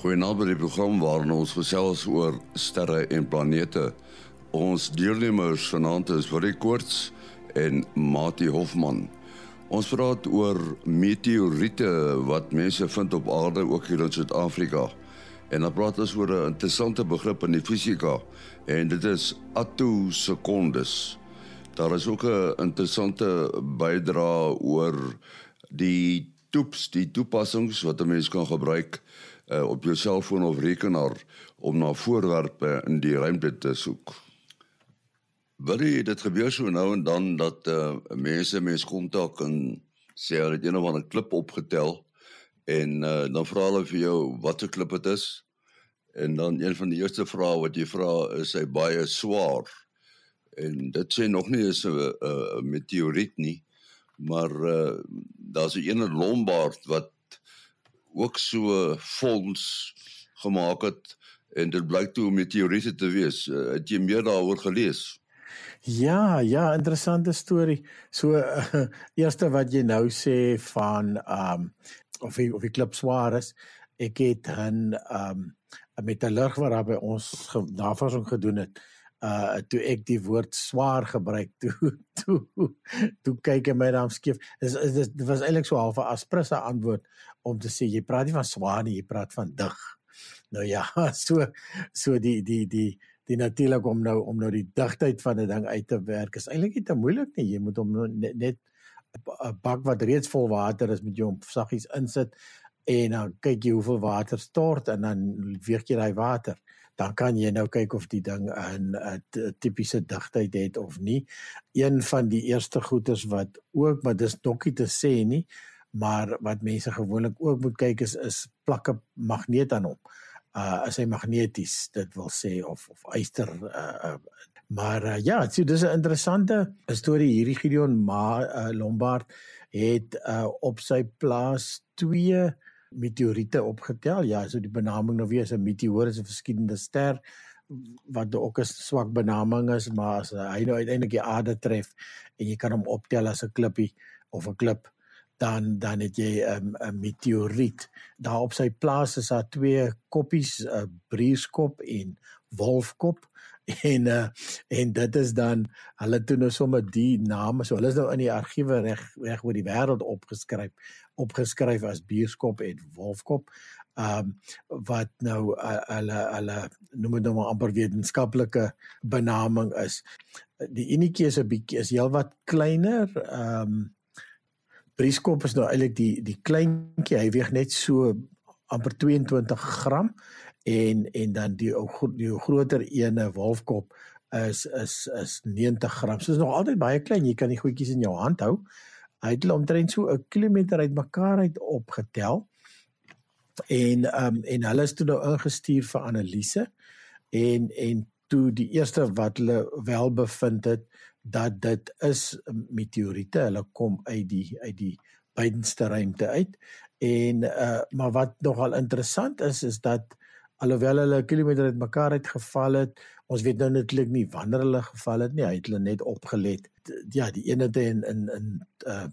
Goeienaand by die program waarin ons gesels oor sterre en planete. Ons deelnemers vanaand is Willie Koorts en Mati Hofman. Ons praat oor meteoriete wat mense vind op aarde ook hier in Suid-Afrika. En dan praat ons oor 'n interessante begrip in die fisika en dit is attosekondes. Daar is ook 'n interessante bydra oor die toeps, die toepassings wat 'n mens kan gebruik uh, op jou selfoon of rekenaar om na voorwerpe in die ruimte te soek. Wil dit gebeur so nou en dan dat uh, mense mens kontak en sê hulle het een of ander klip opgetel en uh, dan vra hulle vir jou watter klip dit is en dan een van die eerste vrae wat jy vra is hy baie swaar en dit sê nog nie is 'n meteoriet nie maar uh, daar's 'n ene Lombard wat ook so fonds gemaak het en dit blyk toe om meteoriete te wees. Uh, het jy meer daaroor gelees? Ja, ja, interessante storie. So uh, eerste wat jy nou sê van ehm um, of die, of die klip swaar is, ek het 'n ehm um, 'n metallurg wat by ons navorsing gedoen het uh toe ek die woord swaar gebruik toe toe toe kyk hy my dan skief dis dis dit was eintlik so half 'n asprisse antwoord om te sê jy praat nie van swaar nie jy praat van dig. Nou ja so so die die die die natuurlik om nou om nou die digtheid van 'n ding uit te werk is eintlik nie te moeilik nie. Jy moet hom net, net 'n bak wat reeds vol water is met jou saggies insit en dan kyk jy hoeveel water stort en dan weeg jy daai water dan kan jy nou kyk of die ding 'n 'n tipiese digtheid het of nie. Een van die eerste goeters wat ook maar dis dokkie te sê nie, maar wat mense gewoonlik ook moet kyk is is plakke magneet aan hom. Uh as hy magneties, dit wil sê of of yster uh, uh maar uh, ja, so dis 'n interessante storie hierdie Gideon Ma uh, Lombard het uh op sy plaas 2 meteoriete opgetel. Ja, so die benaming nou weer is 'n meteoor is 'n verskillende ster wat ook 'n swak benaming is, maar as hy nou uiteindelik die aarde tref en jy kan hom optel as 'n klippie of 'n klip dan dan het jy um, 'n meteoriet. Daar op sy plaas is daar twee koppies, 'n brieskop en wolfkop en uh, en dit is dan hulle toe nou sommer die name so hulle is nou in die argiewe reg reg oor die wêreld opgeskryf opgeskryf as bierskop en wolfkop. Ehm um, wat nou uh, hulle hulle noem dit nou maar amper wetenskaplike benaming is. Die enetjie is 'n bietjie is heelwat kleiner. Ehm um, brieskop is nou eintlik die die kleintjie hy weeg net so amper 22 gram en en dan die die groter ene wolfkop is is is 90 gram. So is nog altyd baie klein. Jy kan die goedjies in jou hand hou. Hy het hulle omtrent so 'n kilometer uitmekaar uit opgetel. En ehm um, en hulle is toe nou ingestuur vir analise en en toe die eerste wat hulle wel bevind het dat dit is meteoriete. Hulle kom uit die uit die buitenste ruimte uit. En uh maar wat nogal interessant is is dat alhoewel hulle 'n kilometer uit mekaar uit geval het, ons weet nou netlik nie wanneer hulle geval het nie. Hy het hulle net opgelet. Ja, die een het in in in uh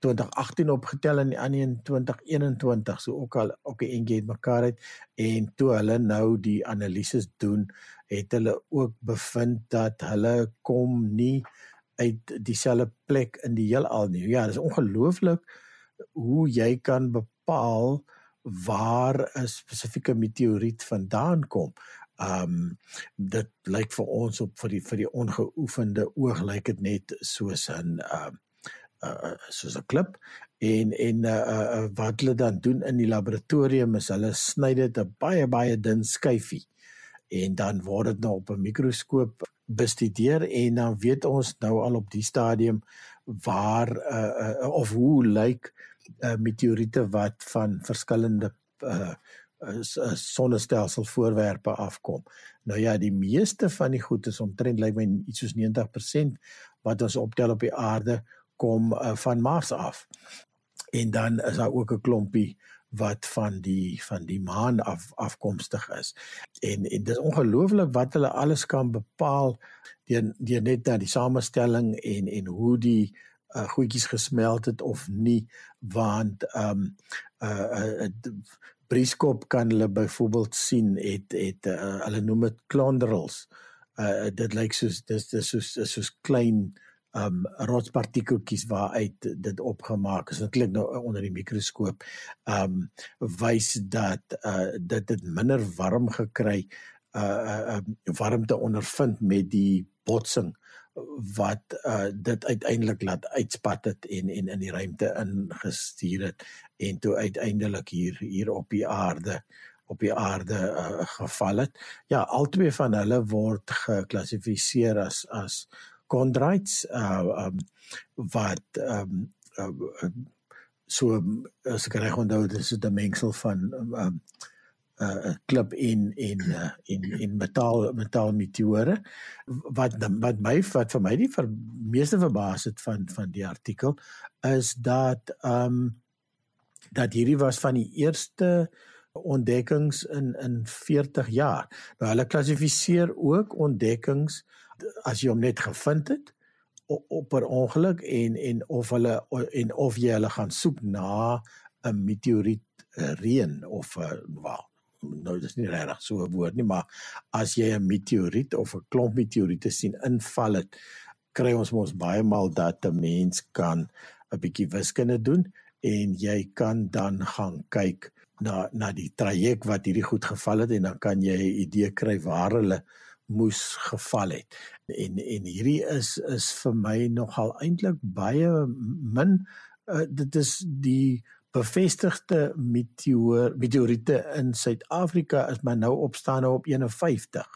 2018 opgetel en die ander in 2021 so ook al ook 'n eentjie uit mekaar uit en toe hulle nou die analises doen, het hulle ook bevind dat hulle kom nie uit dieselfde plek in die heelal nie. Ja, dit is ongelooflik hoe jy kan bepaal waar 'n spesifieke meteoriet vandaan kom. Um dit lyk vir ons op vir die vir die ongeoefende oog lyk dit net soos 'n um uh, soos 'n klip en en uh, uh, wat hulle dan doen in die laboratorium is hulle sny dit 'n baie baie dun skyfie en dan word dit nou op 'n mikroskoop bestudeer en dan weet ons nou al op die stadium waar uh, uh, of hoe lyk uh, meteoriete wat van verskillende uh, uh, sonnestelsel voorwerpe afkom. Nou ja, die meeste van die goed is omtrent lyk my iets soos 90% wat ons optel op die aarde kom uh, van Mars af. En dan is daar ook 'n klompie wat van die van die maan af afkomstig is. En en dit is ongelooflik wat hulle alles kan bepaal deur deur net na die samestelling en en hoe die uh, goedjies gesmelt het of nie want ehm um, uh, uh Brieskop kan hulle byvoorbeeld sien het het uh, hulle noem dit clonderals. Uh dit lyk soos dis dis soos soos klein um rotspartikeltjies waaruit dit opgemaak is. Dit klink nou onder die mikroskoop. Um wys dat uh dit dit minder warm gekry uh uh warmte ondervind met die botsing wat uh dit uiteindelik laat uitspat het en en in die ruimte ingestuur het en toe uiteindelik hier hier op die aarde op die aarde uh, geval het. Ja, albei van hulle word geklassifiseer as as chondrites uh um wat um uh, so as ek reg onthou dis 'n mengsel van um uh klip en en uh, en en metaal metaal meteore wat wat my wat vir my die vir meeste verbaas het van van die artikel is dat um dat hierdie was van die eerste ontdekkings in in 40 jaar. Nou hulle klassifiseer ook ontdekkings as jy hom net gevind het op per ongeluk en en of hulle en of jy hulle gaan soek na 'n meteoriet reën of 'n wel nou dis nie regtig so 'n woord nie, maar as jy 'n meteoriet of 'n klomp meteoriete sien inval het, kry ons mos baie maal dat 'n mens kan 'n bietjie wiskunde doen en jy kan dan gaan kyk na na die traject wat hierdie goed geval het en dan kan jy 'n idee kry waar hulle moes geval het. En en hierdie is is vir my nogal eintlik baie min uh, dit is die bevestigde meteoor meteoriete in Suid-Afrika is maar nou opstaan op 51.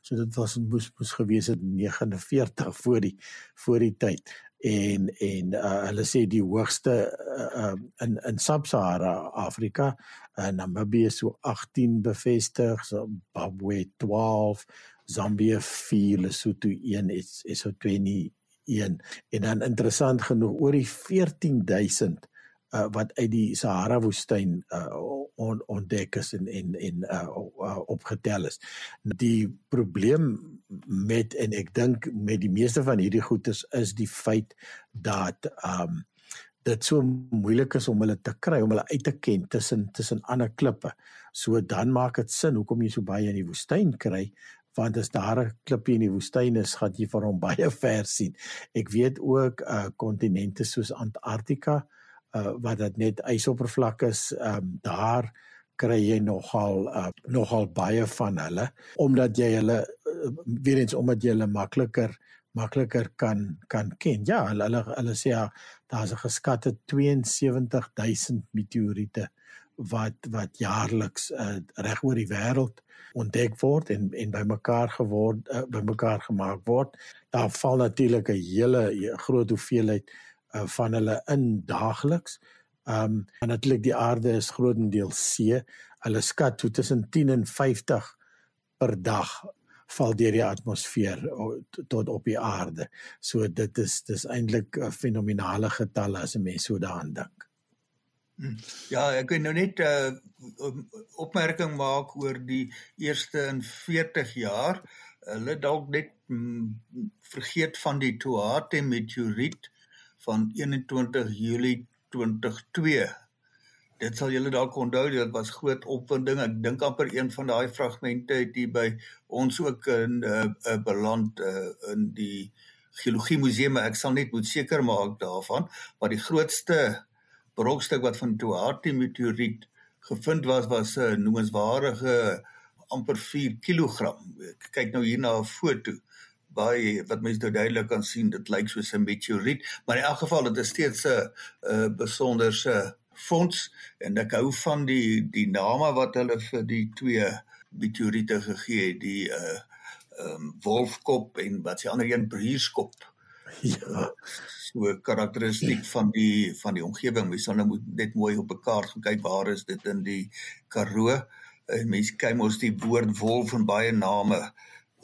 So dit was moes moes gewees het 49 voor die voor die tyd. En en uh, hulle sê die hoogste uh, in in Sub-Sahara Afrika en uh, Namibië so 18 bevestig, Zimbabwe 12, Zambia 4, Lesotho 1, is is so 21 en dan interessant genoeg oor die 14000 uh, wat uit die Sahara woestyn uh, on, ontdek is en en en uh, uh, opgetel is. Die probleem met en ek dink met die meeste van hierdie goedes is die feit dat um dit so moeilik is om hulle te kry om hulle uit te ken tussen tussen ander klippe. So dan maak dit sin hoekom jy so baie in die woestyn kry want as daar 'n klippie in die woestyn is, gaan jy vir hom baie ver sien. Ek weet ook uh kontinente soos Antarktika uh wat dit net ysoppervlak is, ehm um, daar kry jy nogal uh, nogal baie van hulle omdat jy hulle uh, weer eens omdat jy hulle makliker makliker kan kan ken. Ja, hulle hulle, hulle sê ja, daar's 'n geskatte 72000 meteoriete wat wat jaarliks uh, reg oor die wêreld ontdek word en en bymekaar geword uh, bymekaar gemaak word. Daar val natuurlik 'n hele groot hoeveelheid uh, van hulle in daagliks. Ehm um, en natuurlik die aarde is grootendeels see. Hulle skat toe tussen 10 en 50 per dag val deur die atmosfeer tot op die aarde. So dit is dis eintlik 'n fenominale getal as 'n mens so daaraan dink. Hm. Ja, ek wil nou net 'n uh, opmerking maak oor die eerste in 40 jaar. Hulle dalk net mm, vergeet van die Tuatara meteoriet van 21 Julie 2002. Dit sal julle dalk onthou, dit was groot opwinding. Ek dink amper een van daai fragmente het hier by ons ook in 'n uh, eh, uh, eh, beland uh, in die geologie museum. Ek sal net moet seker maak daarvan, maar die grootste brokstuk wat van Tuatara meteoriet gevind was was 'n uh, noemenswaardige amper 4 kg. Kyk nou hier na 'n foto baie wat mense nou duidelik kan sien dit lyk soos 'n meteoriet maar in elk geval dit is steeds 'n 'n besonderse fonds en ek hou van die die name wat hulle vir die twee meteoriete gegee het die uh um wolfkop en wat se ander een brierskop. Ja. So karakteristiek van die van die omgewing mens sal nou moet net mooi op 'n kaart gaan kyk waar is dit in die Karoo en mense kyk mos die woord wolf en baie name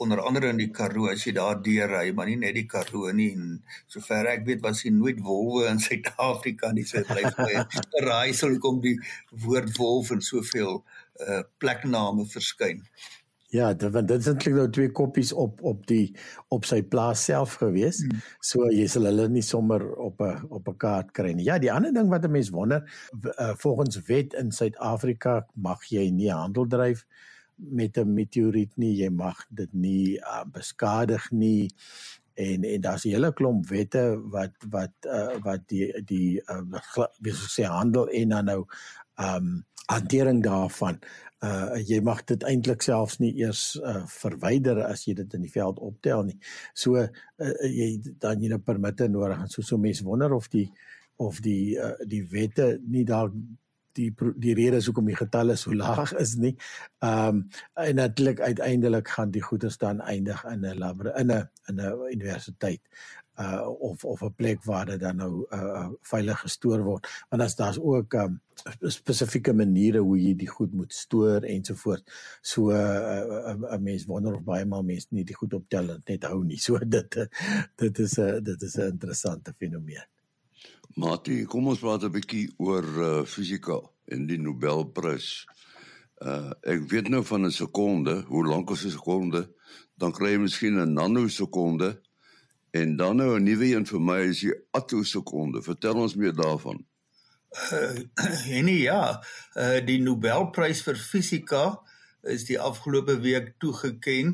onder andere in die Karoo as jy daar deur ry, maar nie net die Karoo nie en sover ek weet was hier nooit wolwe in Suid-Afrika nie. So bly baie raaisel kom die woord wolf in soveel uh plekname verskyn. Ja, dit want dit is eintlik nou twee koppies op op die op sy plaas self gewees. Hmm. So jy sal hulle nie sommer op 'n op 'n kaart kry nie. Ja, die ander ding wat 'n mens wonder, uh, volgens wet in Suid-Afrika mag jy nie handel dryf met 'n meteoriet nie. Jy mag dit nie uh, beskadig nie. En en daar's 'n hele klomp wette wat wat uh, wat die die uh, wie sê handel en dan nou ehm um, hantering daarvan uh jy mag dit eintlik selfs nie eers uh verwyder as jy dit in die veld optel nie. So uh, jy dan jy 'n nou permitte nodig en so so mense wonder of die of die uh, die wette nie dalk die die rede is hoekom die getalle so laag is nie. Ehm um, en natuurlik uiteindelik gaan die goeders dan eindig in 'n lab in 'n in 'n universiteit uh of of 'n plek waar dit dan nou uh veilig gestoor word. Want as daar's ook um spesifieke maniere hoe jy die goed moet stoor ensovoort so 'n uh, uh, mens wonder of baie maal mense nie die goed optel net hou nie. So dit dit is 'n dit is 'n interessante fenomeen Mati kom ons praat 'n bietjie oor uh fisika en die Nobelprys uh ek weet nou van 'n sekonde hoe lank is 'n sekonde dan kry jy miskien 'n nanosekonde En dan nou 'n nuwe een vir my is die attosekonde. Vertel ons meer daarvan. Uh, en ja, uh, die Nobelprys vir fisika is die afgelope week toegeken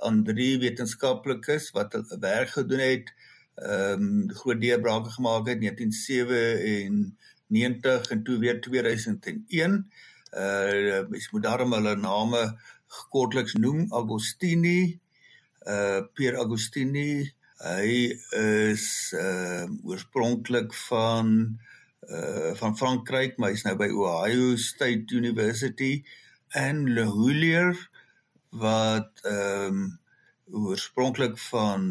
aan drie wetenskaplikes wat werk gedoen het, ehm um, groot deurbrake gemaak het in 1997 en toe weer 2001. Uh mens moet daarom hulle name kortliks noem, Agostini, uh Pier Agostini, Hy is uh oorspronklik van uh van Frankryk, maar hy's nou by Ohio State University. En Le Hulier wat ehm um, oorspronklik van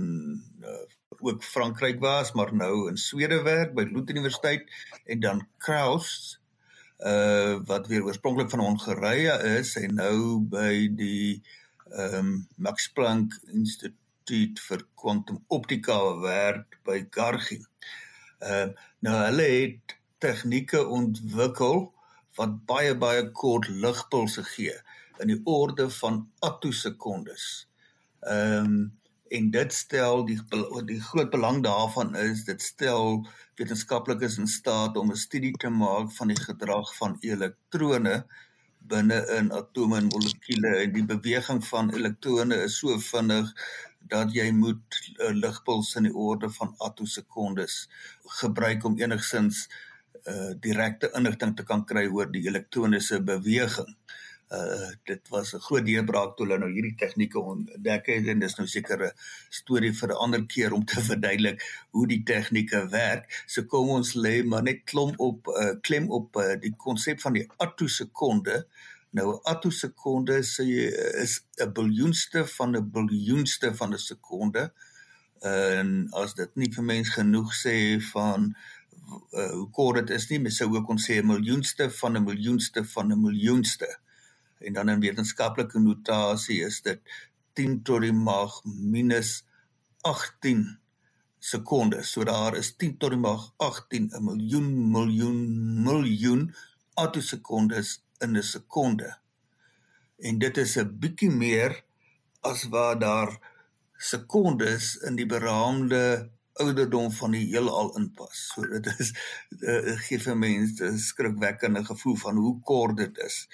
uh, ook Frankryk was, maar nou in Swede werk by Lund Universiteit en dan Kraus uh wat weer oorspronklik van Hongarye is en nou by die ehm um, Max Planck Instituut vir kwantumoptika werk by Gargi. Ehm uh, nou hulle het tegnieke ontwikkel wat baie baie kort ligpulse gee in die orde van attosekondes. Ehm um, en dit stel die die groot belang daarvan is dit stel wetenskaplikes in staat om 'n studie te maak van die gedrag van elektrone binne in atome en molekules en die beweging van elektrone is so vinnig dat jy moet 'n uh, ligpuls in die orde van attosekondes gebruik om enigsins uh direkte inligting te kan kry oor die elektroniese beweging. Uh dit was 'n groot deurbraak toe hulle nou hierdie tegnieke ontdek het en dis nou seker 'n storie vir 'n ander keer om te verduidelik hoe die tegnieke werk. So kom ons lê maar net klom op uh klem op uh, die konsep van die attosekonde. Nou 'n attosekonde sê is 'n biljoenste van 'n biljoenste van 'n sekonde. En as dit nie vir mens genoeg sê van uh, hoe kort dit is nie, mens sou ook kon sê 'n miljoenste van 'n miljoenste van 'n miljoenste. En dan in wetenskaplike notasie is dit 10 tot die mag minus 18 sekondes. So daar is 10 tot die mag 18 'n miljoen miljoen miljoen attosekondes in 'n sekonde. En dit is 'n bietjie meer as wat daar sekondes in die beraamde ouderdom van die heelal inpas. So dit is uh, gee vir mense 'n skrikwekkende gevoel van hoe kort dit is.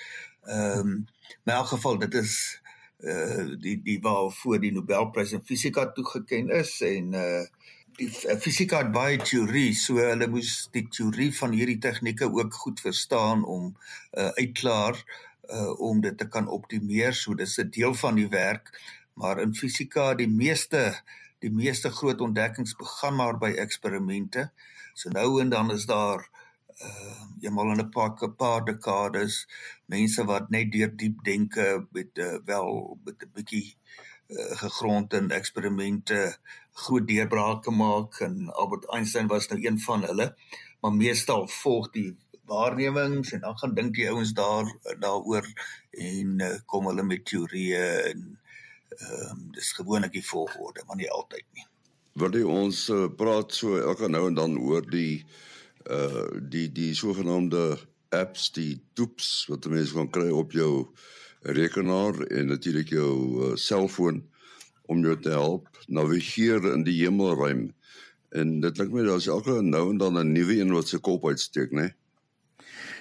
Ehm um, in elk geval dit is uh die die waarvoor die Nobelprys in fisika toegekend is en uh die fisika het baie teorie, so hulle moes die teorie van hierdie tegnieke ook goed verstaan om uh, uitklaar uh, om dit te kan optimeer. So dis 'n deel van die werk, maar in fisika die meeste die meeste groot ontdekkings begin maar by eksperimente. So nou en dan is daar uh eenmal in 'n paar paar dekades mense wat net deur diep denke met uh, wel met 'n bietjie uh, gegrond in eksperimente groot deurbrake maak en Albert Einstein was nou een van hulle maar meestal volg die waarnemings en dan gaan dink die ouens daar daaroor en uh, kom hulle met teorieë en ehm um, dis gewoonlik die volgorde maar nie altyd nie. Wil jy ons uh, praat so elke nou en dan oor die uh die die sogenaamde apps die toeps wat mense kan kry op jou rekenaar en natuurlik jou uh, selfoon om jou te help navigeer in die hemelruim. En dit klink my daar's elke nou en dan 'n nuwe een wat se kop uitsteek, né? Nee?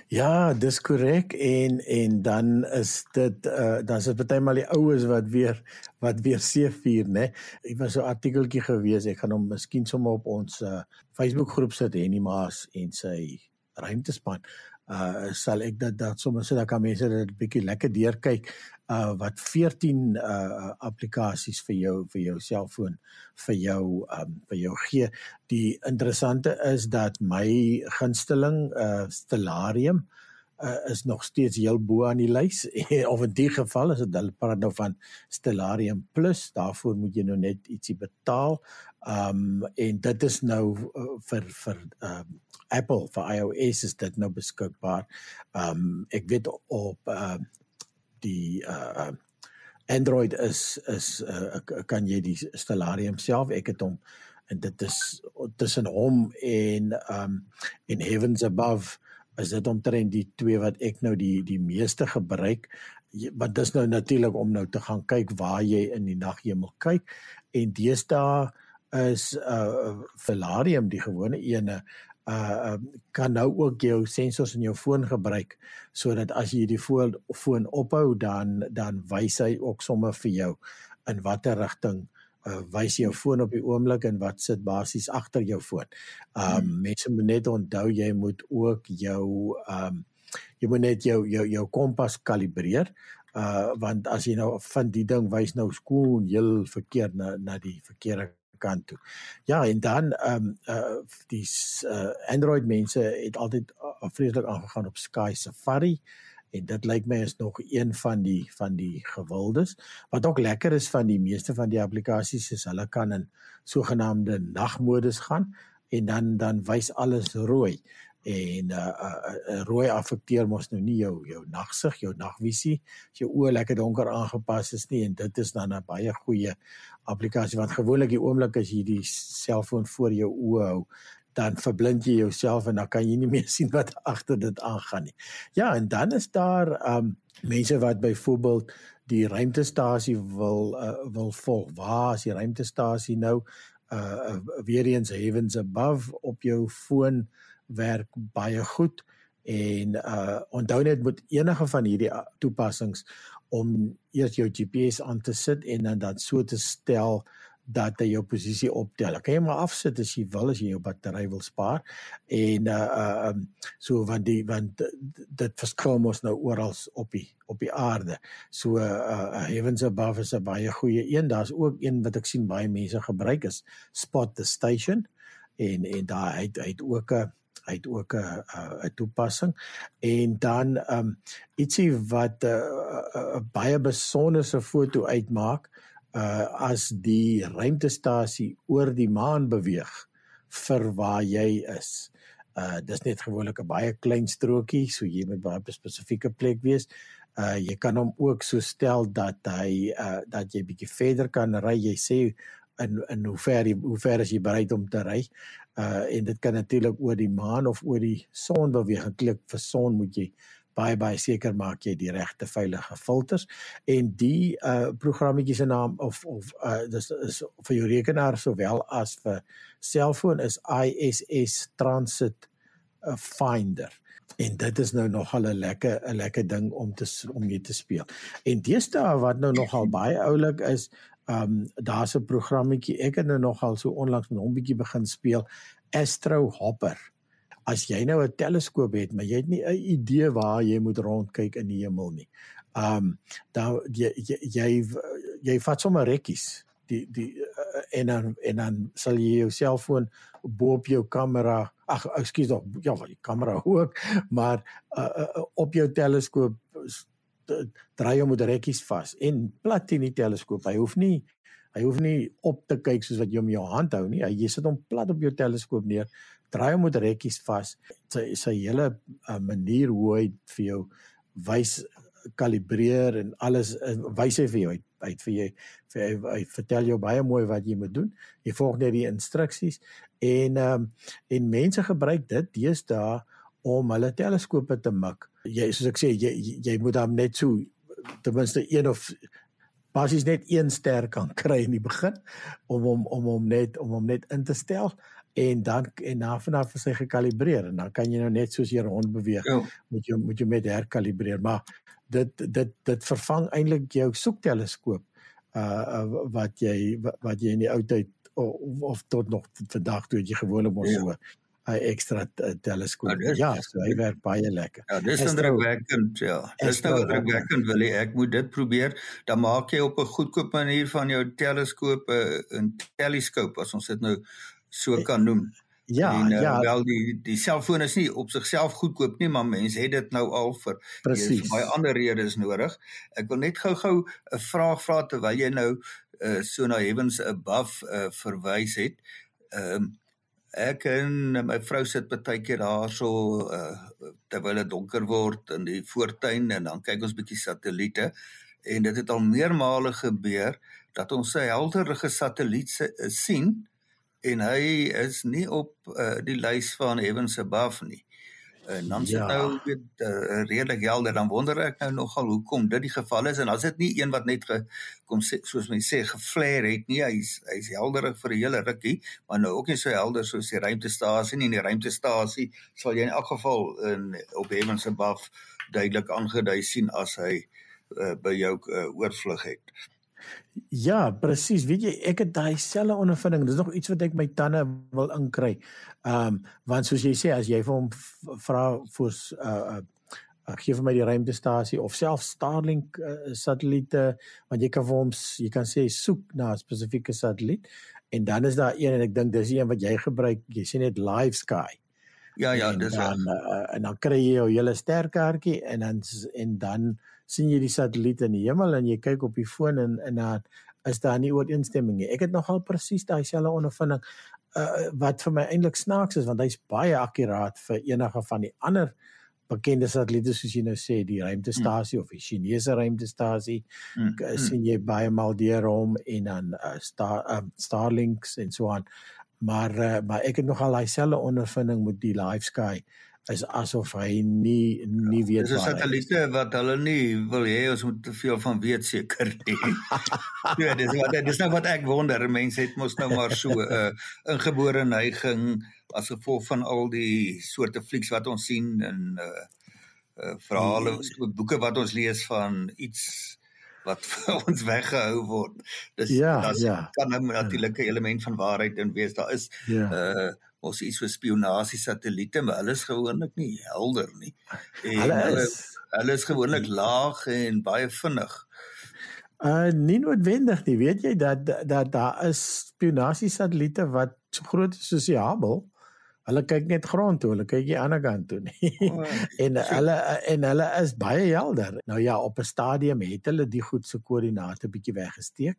Ja, dis korrek en en dan is dit uh dan is dit maal die oues wat weer wat weer seefuur, né? Ek was so 'n artikeltjie gewees, ek gaan hom miskien sommer op ons uh Facebook groep sit, Henny Maas en sy ruimtespan uh sal ek dit dat sommer so dat kan mense dit 'n bietjie lekker deurkyk uh wat 14 uh applikasies vir jou vir jou selfoon vir jou um vir jou gee. Die interessante is dat my gunsteling uh Stellarium uh, is nog steeds heel bo aan die lys of in die geval is dit hulle praat nou van Stellarium Plus daarvoor moet jy nou net ietsie betaal. Um en dit is nou uh, vir vir um Apple vir iOS is dit nou beskikbaar. Um ek weet op uh die uh Android is is uh, kan jy die Stellarium self ek het hom en dit is tussen hom en um en Heavens Above is dit omtrent die twee wat ek nou die die meeste gebruik. Want dis nou natuurlik om nou te gaan kyk waar jy in die naghemel kyk. En deesdae is uh Stellarium die gewone ene uh um, kan nou ook jou sensors in jou foon gebruik sodat as jy die foon foon ophou dan dan wys hy ook sommer vir jou in watter rigting uh wys jou foon op die oomblik en wat sit basies agter jou foon. Um hmm. mense moet net onthou jy moet ook jou um jy moet net jou jou jou kompas kalibreer uh want as jy nou van die ding wys nou skoon heel verkeerd na na die verkeerde kant toe. Ja, en dan ehm um, uh die uh, Android mense het altyd uh, vreeslik aangegaan op Sky Safari en dit lyk my is nog een van die van die gewildes. Wat ook lekker is van die meeste van die applikasies is hulle kan in sogenaamde nagmodus gaan en dan dan wys alles rooi en uh, uh, uh rooi affekteer mos nou nie jou jou nagsig, jou nagvisie, as jou oë lekker donker aangepas is nie en dit is dan 'n baie goeie applikasie want gewoonlik die oomblik as jy die selfoon voor jou oë hou, dan verblind jy jouself en dan kan jy nie meer sien wat agter dit aangaan nie. Ja, en dan is daar um mense wat byvoorbeeld die ruimtestasie wil uh, wil volg. Waar is die ruimtestasie nou? Uh, uh weer eens heavens above op jou foon werk baie goed en uh onthou net met enige van hierdie uh, toepassings om eers jou GPS aan te sit en dan dan so te stel dat hy jou posisie optel. Kan jy maar afsit as jy wil as jy jou battery wil spaar. En uh uh um, so want die want dit verskil mos nou oral op die op die aarde. So uh, Heavens Above is 'n baie goeie een. Daar's ook een wat ek sien baie mense gebruik is Spot the Station en en daar het hy het ook 'n hy het ook 'n 'n toepassing en dan um ietsie wat 'n uh, uh, baie besonderse foto uitmaak uh as die ruimtestasie oor die maan beweeg vir waar jy is. Uh dis net gewoonlik 'n baie klein strokie, so jy moet baie spesifieke plek wees. Uh jy kan hom ook so stel dat hy uh dat jy bietjie verder kan ry. Jy sê in in hoe ver hoe ver is jy bereid om te ry? uh en dit kan natuurlik oor die maan of oor die son beweeg. Klik vir son moet jy baie baie seker maak jy die regte veilige filters en die uh programmetjie se naam of of uh dis is vir jou rekenaar sowel as vir selfoon is ISS Transit uh, Finder en dit is nou nogal 'n lekker 'n lekker ding om te om mee te speel. En deesdae wat nou nogal baie oulik is, Ehm um, daar's 'n programmetjie. Ek het nou nogal so onlangs met hom bietjie begin speel Astro Hopper. As jy nou 'n teleskoop het, maar jy het nie 'n idee waar jy moet rondkyk in die hemel nie. Um, dan jy jy jy, jy vat sommer rekkies die die uh, en dan en dan sal jy jou selfoon bo op jou kamera ag ekskuus tog ja wel die kamera ook maar uh, uh, op jou teleskoop draai hom met rekkies vas en plat in die teleskoop. Hy hoef nie hy hoef nie op te kyk soos wat jy hom in jou hand hou nie. Jy sit hom plat op jou teleskoop neer, draai hom met rekkies vas. Sy sy hele uh, manier hoe hy vir jou wys kalibreer en alles wys hy vir jou uit vir jy vir hy, hy vertel jou baie mooi wat jy moet doen. Jy volg net die instruksies en ehm um, en mense gebruik dit deesdae om hulle teleskope te mik. Jy soos ek sê jy jy moet hom net so ten minste een of basies net een ster kan kry in die begin om hom om hom net om hom net in te stel en dan en na vanaf vir sy gekalibreer en dan kan jy nou net soos jy rond beweeg ja. moet jy moet jy met herkalibreer maar dit dit dit vervang eintlik jou soekteleskoop uh, uh wat jy wat jy in die ou tyd of, of tot nog vandag toe jy gewoonlik mos ja. so 'n ekstra teleskoop. Ja, ja, so hy werk baie lekker. Ja, dis indrukwekkend, ja. Dis nou indrukwekkend wil ek moet dit probeer. Dan maak jy op 'n goedkoop manier van jou teleskoop 'n teleskoop as ons dit nou so kan noem. Ja, en, uh, ja. Wel die die selfoon is nie op sigself goedkoop nie, maar mense het dit nou al vir presies baie ander redes nodig. Ek wil net gou-gou 'n vraag vra terwyl jy nou uh, so na Heavens Above uh, verwys het. Ehm um, ek en my vrou sit baie keer daar so uh, terwyl dit donker word in die voortuin en dan kyk ons bietjie satelliete en dit het al meermale gebeur dat ons 'n helderige satelliet sien en hy is nie op uh, die lys van Heavens Above nie. En dan sit ja. nou weet uh, redelik helder dan wonder ek nou nogal hoekom dit die geval is en as dit nie een wat net ge, kom sê soos mense sê geflare het nie hy's hy's helderig vir 'n hele rukkie maar nou ook nie so helder soos die ruimtestasie nie en die ruimtestasie sal jy in elk geval in op Heavens Above duidelik aangedui sien as hy uh, by jou uh, oorvlug het. Ja, presies. Weet jy, ek het daai selfe ondervinding. Dis nog iets wat ek my tande wil inkry. Ehm um, want soos jy sê as jy vir hom vra vir uh uh gee vir my die ruimtestasie of self Starlink uh, satelliete want jy kan vir hom jy kan sê soek na 'n spesifieke satelliet en dan is daar een en ek dink dis die een wat jy gebruik. Jy sê net Live Sky. Ja ja, dis dan uh, en dan kry jy jou hele sterkaartjie en dan en dan sien jy die satelliete in die hemel en jy kyk op die foon en en dan is daar nie ooreenstemming nie. Ek het nogal presies daai selfe ondervinding uh, wat vir my eintlik snaaks is want hy's baie akkuraat vir enige van die ander bekende satelliete soos jy nou sê die ruimtestasie mm. of die Chinese ruimtestasie mm. sien jy baie maal deur hom en dan uh, star um, Starlinks en so aan maar uh, maar ek het nogal daai selfe ondervinding met die Live Sky is asof hy nie nie ja, weet wat. Dis 'n satelliete wat hulle nie wil hê ons moet te veel van weet seker nie. ja, dis wat dis nou wat ek wonder. Mense het mos nou maar so 'n uh, ingebore neiging as gevolg van al die soorte flieks wat ons sien en uh uh verhale, hmm. boeke wat ons lees van iets wat vir ons weggehou word. Dis ja, das ja. kan nou natuurlik 'n element van waarheid in wees. Daar is ja. uh ons iets so spionasie satelliete, maar hulle is gewoonlik nie helder nie. En hulle is hulle is gewoonlik laag en baie vinnig. Uh nie noodwendig nie. Weet jy dat dat daar is spionasie satelliete wat so groot is soos die Hubble. Hulle kyk net grond toe, hulle kyk nie aan die kant toe nie. Oh, en so. hulle en hulle is baie helder. Nou ja, op 'n stadium het hulle die goed se koördinate bietjie weggesteek.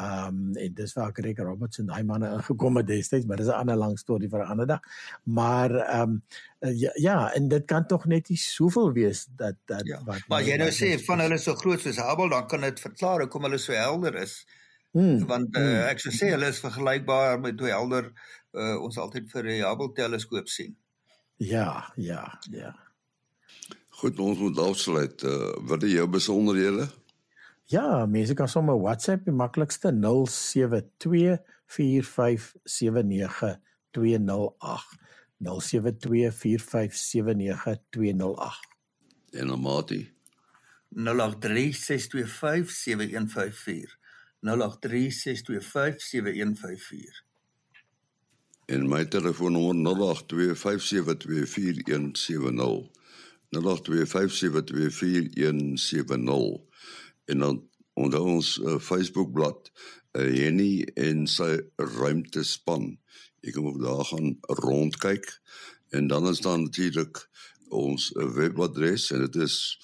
Ehm um, en dis waar Greg Roberts en daai manne ingekom het destyds, maar dis 'n ander lang storie vir 'n ander dag. Maar ehm um, ja, ja, en dit kan tog net nie soveel wees dat dat ja, wat Maar jy nou sê van hulle so groot soos Hubble, dan kan dit verklaar hoekom hulle so helder is. Hmm, Want uh, hmm. ek sou sê hulle is vergelykbaar met hoe helder uh, ons altyd vir die Hubble teleskoop sien. Ja, ja, ja. Goed, ons moet afsluit. Uh, wat is jou besonderhede? Ja, mense kan sommer WhatsApp die maklikste 0724579208. 0724579208. En Amati 0836257154. 0836257154. En my telefoonnommer 0825724170. 0825724170 en dan onder ons uh, Facebookblad uh, Jenny en sy ruimtespan. Jy kan ook daar gaan rondkyk en dan is daar natuurlik ons uh, webadres en dit is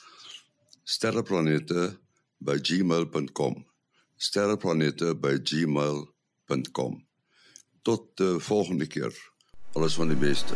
sterreplanete@gmail.com. sterreplanete@gmail.com. Tot uh, volgende keer. Alles van die beste.